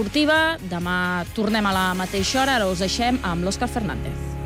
esportiva. Demà tornem a la mateixa hora. Ara us deixem amb l'Òscar Fernández.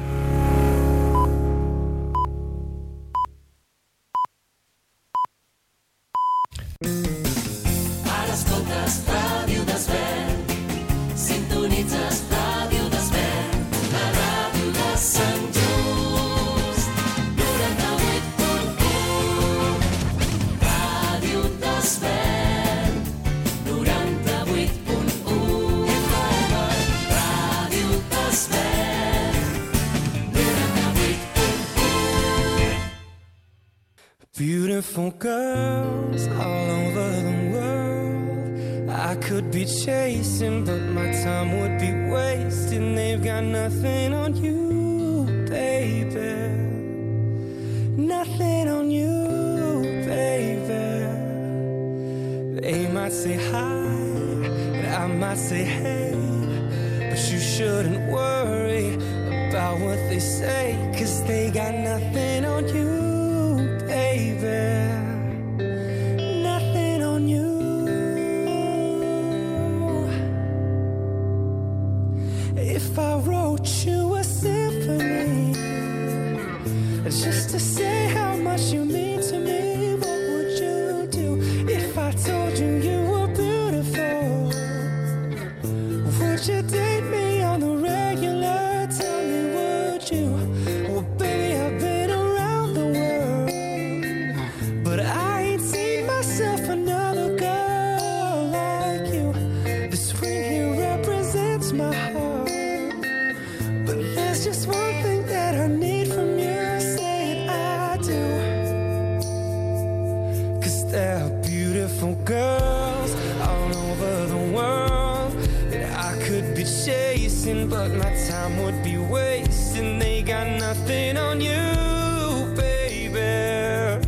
There are beautiful girls all over the world that I could be chasing, but my time would be wasting. They got nothing on you, baby.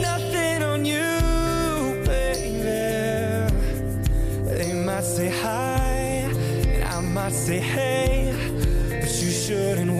Nothing on you, baby. They might say hi, and I might say hey, but you shouldn't.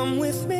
come with me.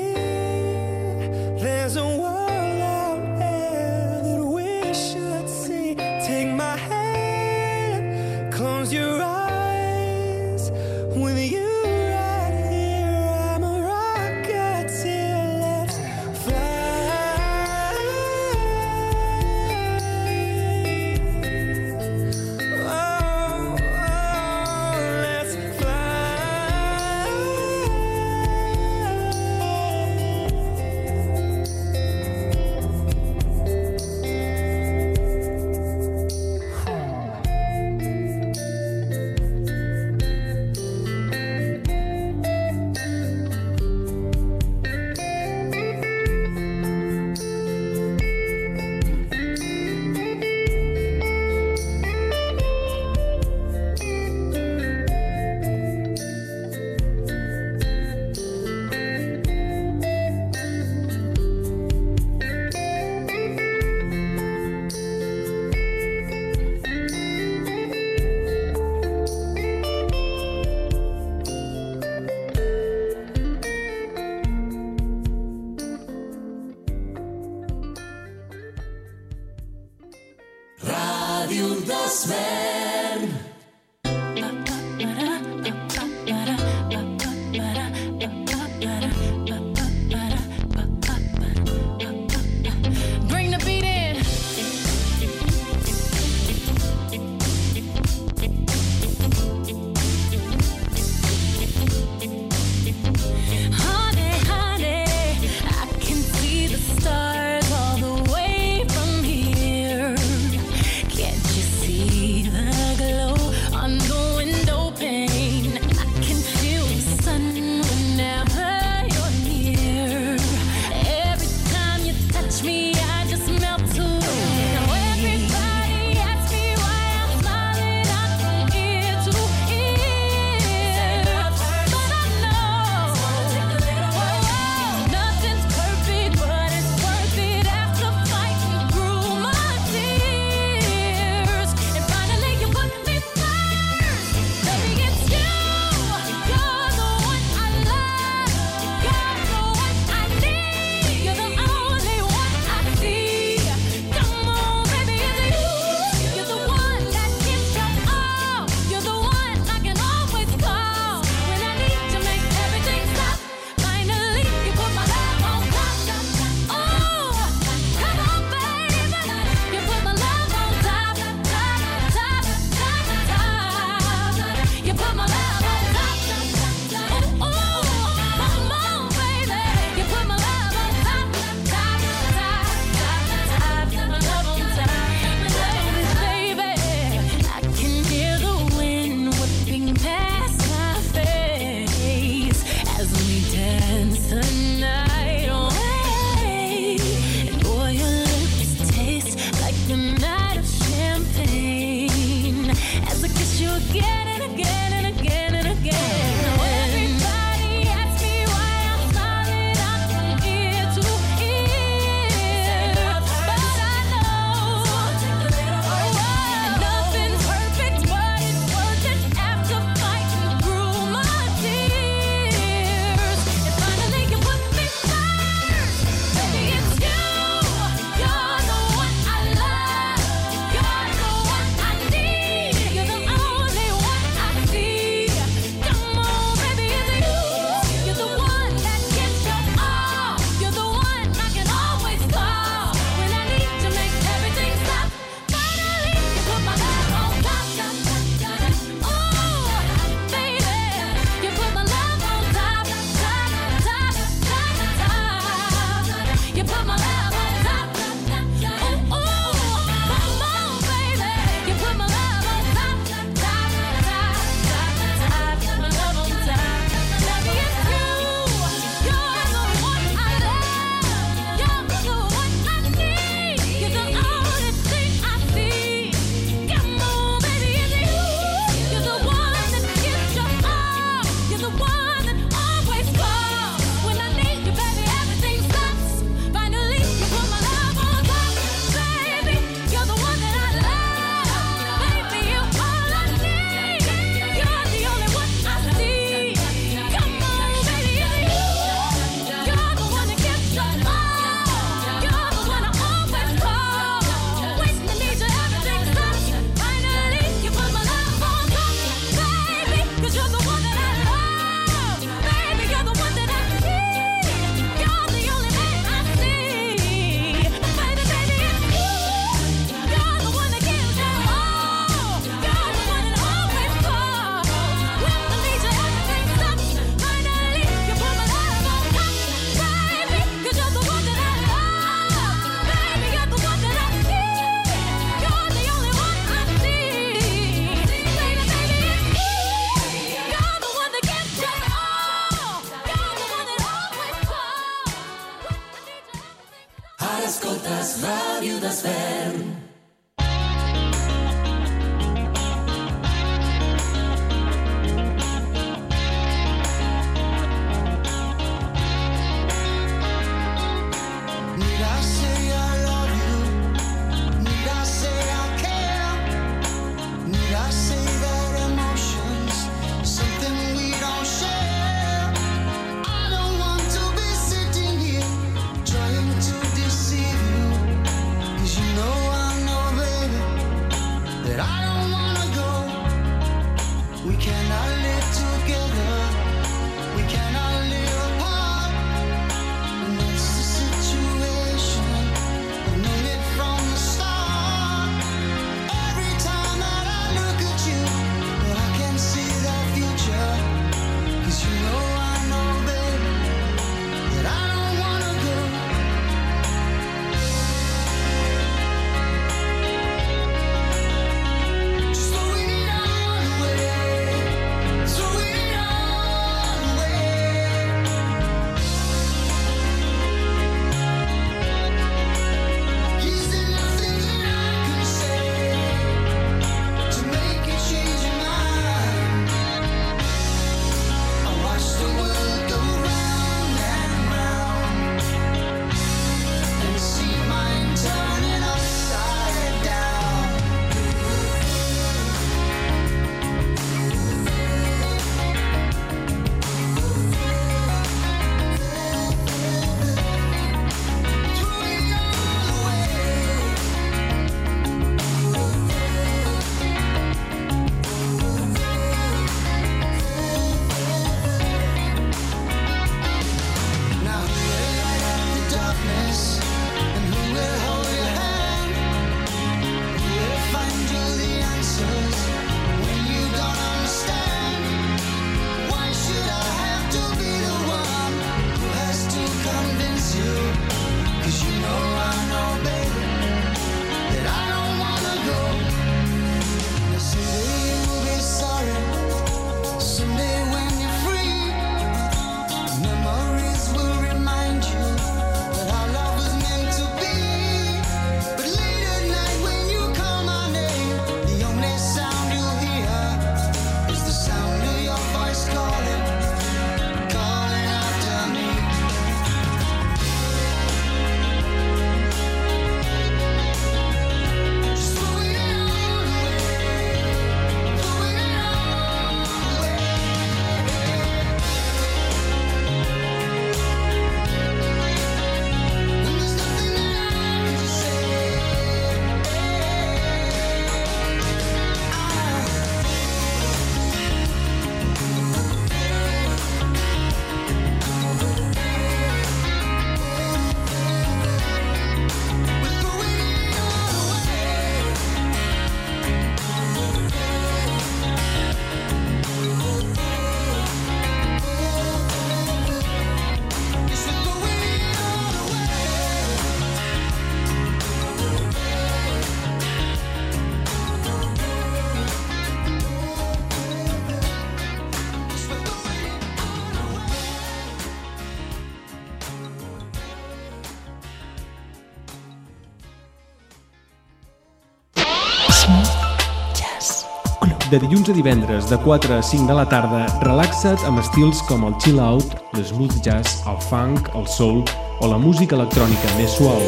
De dilluns a divendres, de 4 a 5 de la tarda, relaxa't amb estils com el chill out, l'smooth jazz, el funk, el soul o la música electrònica més suau.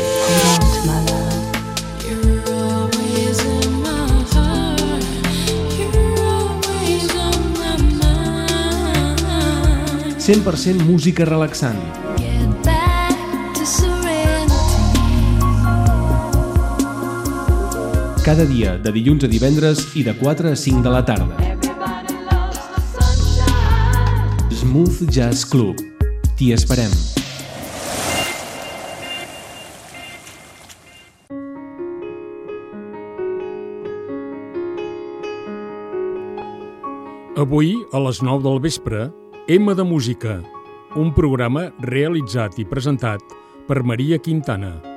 You're always in my heart. Cada dia, de dilluns a divendres i de 4 a 5 de la tarda. Smooth Jazz Club. T'hi esperem. Avui, a les 9 del vespre, M de Música, un programa realitzat i presentat per Maria Quintana.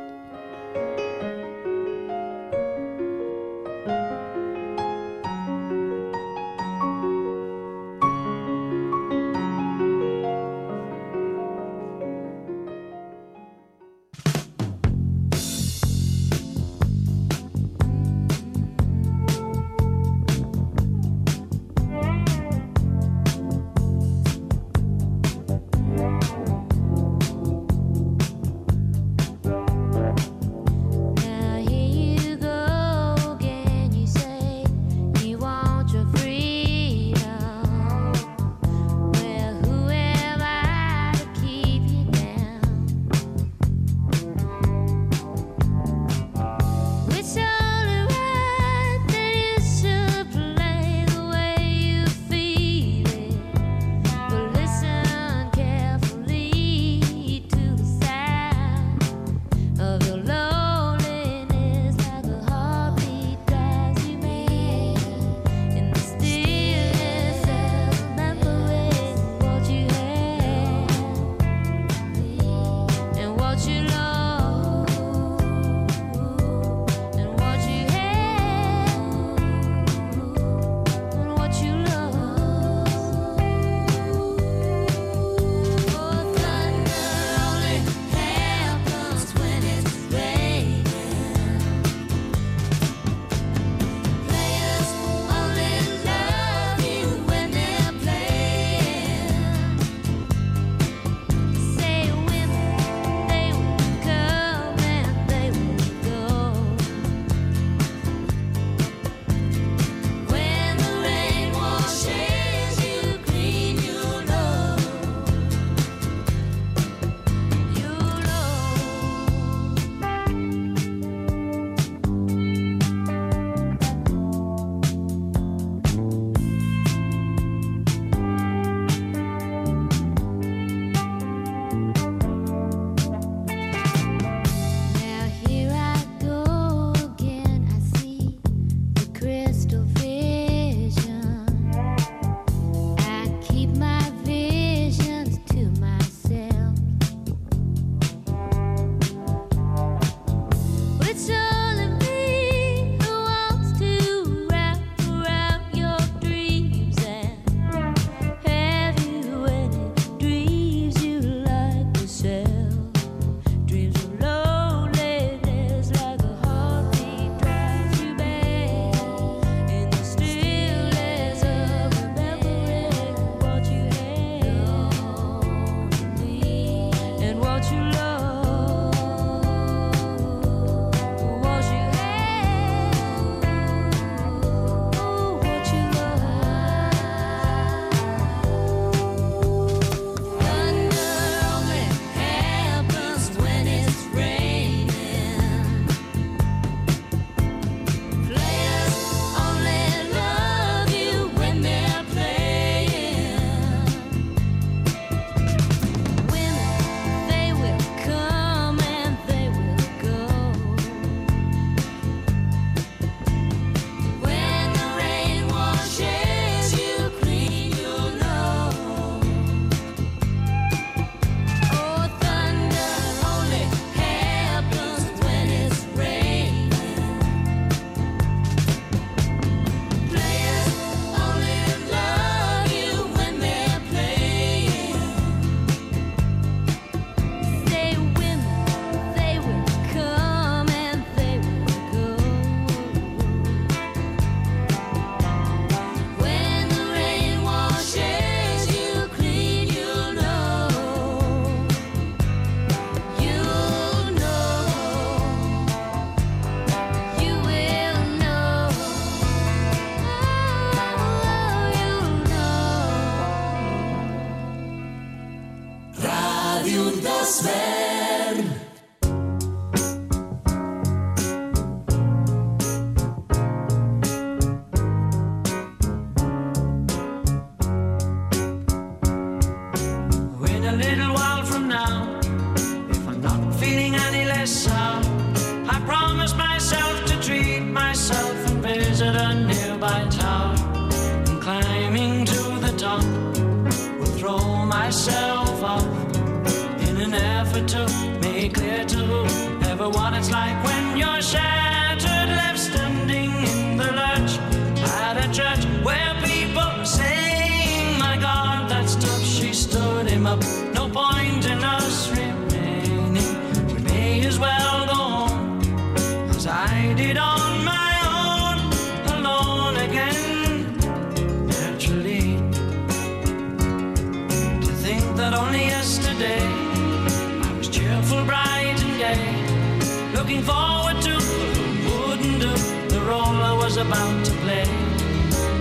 about to play.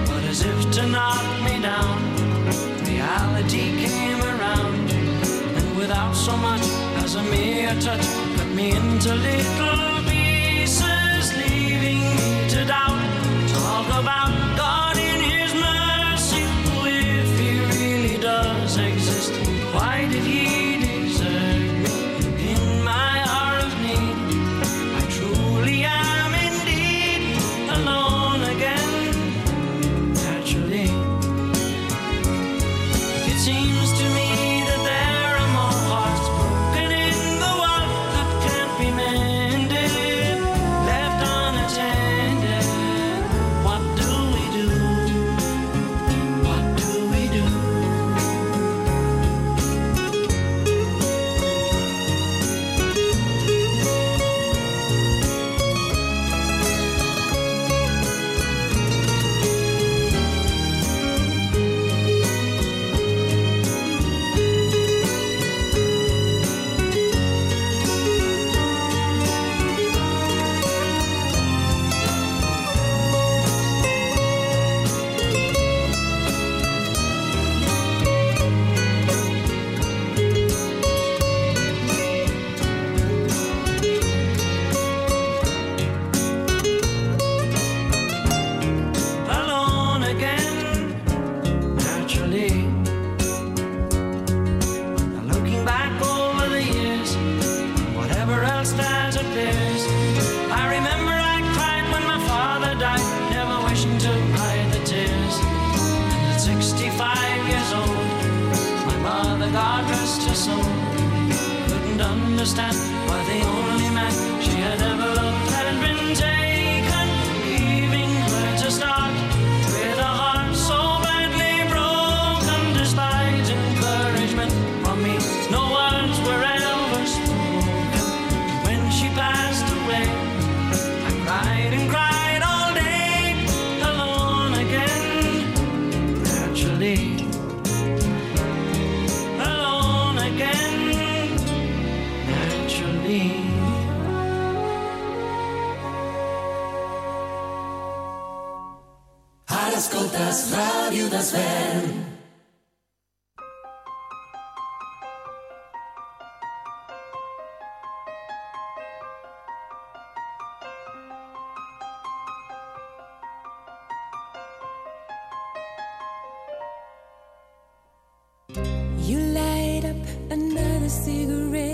But as if to knock me down, reality came around. And without so much as a mere touch, put me into little You light up another cigarette.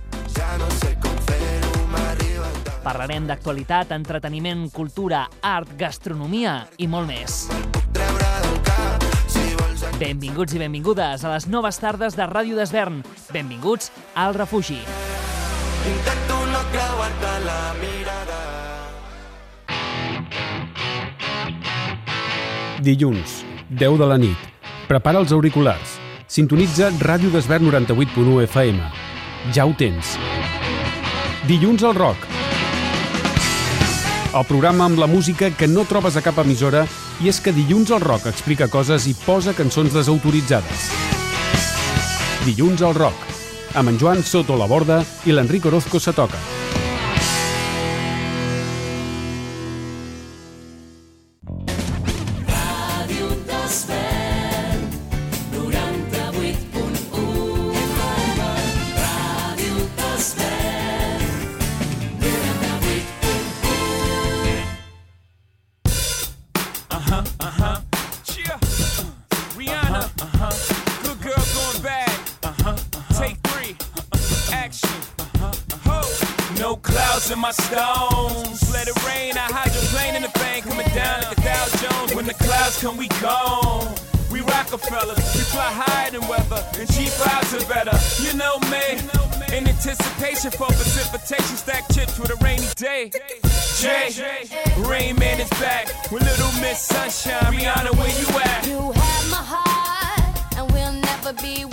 Parlarem d'actualitat, entreteniment, cultura, art, gastronomia i molt més. Benvinguts i benvingudes a les noves tardes de Ràdio d'Esvern. Benvinguts al refugi. Intento no creuar-te la mirada. Dilluns, 10 de la nit. Prepara els auriculars. Sintonitza Ràdio d'Esvern 98.1 FM. Ja ho tens. Ja ho tens. Dilluns al Rock. El programa amb la música que no trobes a cap emissora i és que Dilluns al Rock explica coses i posa cançons desautoritzades. Dilluns al Rock, amb en Joan Soto la borda i l'Enric Orozco se toca. be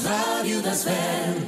escoltes Ràdio d'Esvern.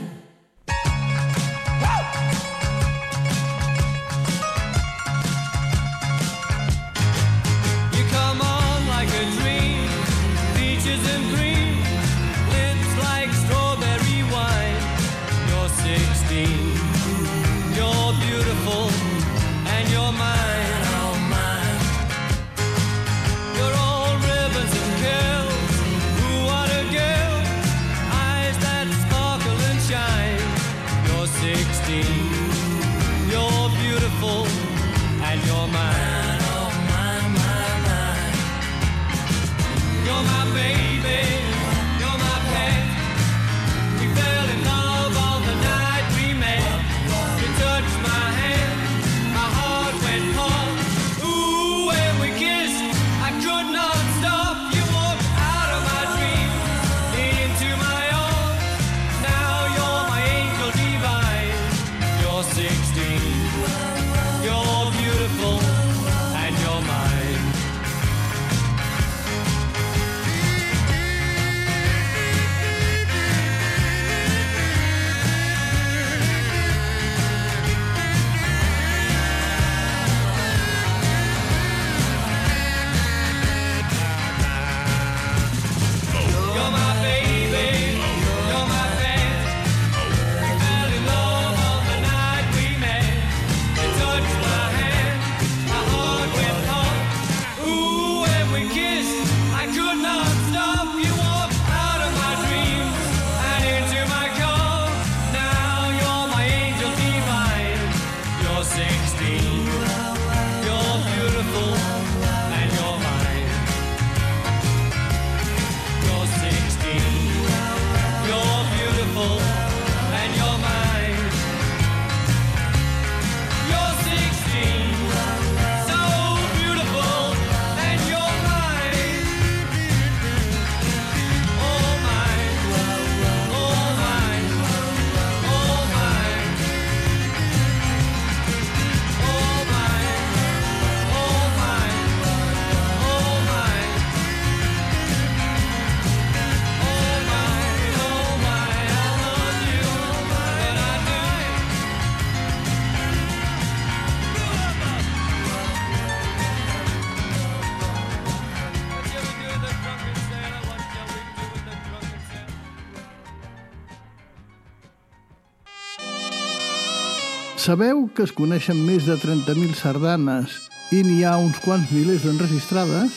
Sabeu que es coneixen més de 30.000 sardanes i n'hi ha uns quants milers d'enregistrades?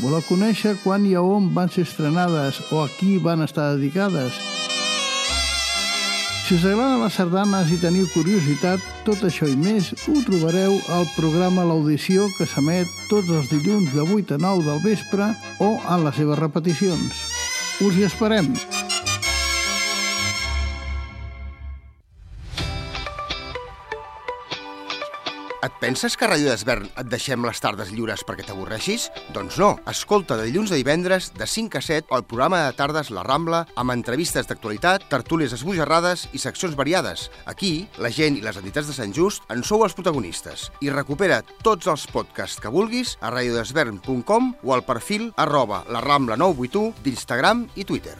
Voleu conèixer quan i a on van ser estrenades o a qui van estar dedicades? Si us agraden les sardanes i teniu curiositat, tot això i més ho trobareu al programa L'Audició que s'emet tots els dilluns de 8 a 9 del vespre o en les seves repeticions. Us hi esperem! Et penses que a Ràdio d'Esvern et deixem les tardes lliures perquè t'avorreixis? Doncs no. Escolta de dilluns a divendres, de 5 a 7, el programa de tardes La Rambla, amb entrevistes d'actualitat, tertúlies esbojarrades i seccions variades. Aquí, la gent i les entitats de Sant Just en sou els protagonistes. I recupera tots els podcasts que vulguis a radiodesvern.com o al perfil arroba la Rambla 981 d'Instagram i Twitter.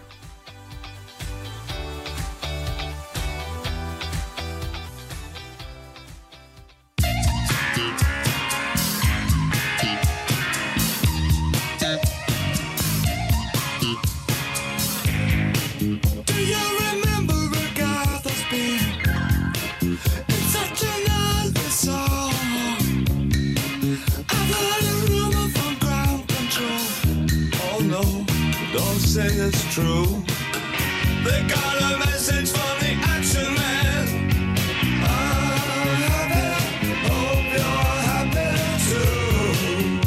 No, don't say it's true. They got a message from the action man. I'm happy, hope you're happy too.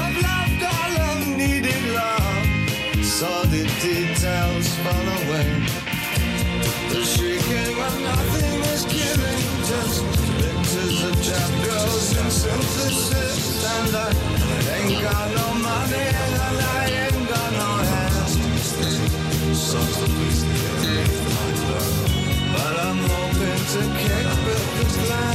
I've loved all I've needed love. Saw the details fall away. The shrieking when nothing is given, just pictures of chap girls and synthesis. And I ain't got no money and I songs please the But I'm hoping to kick back this line.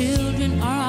Children are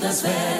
Ràdio Desvern.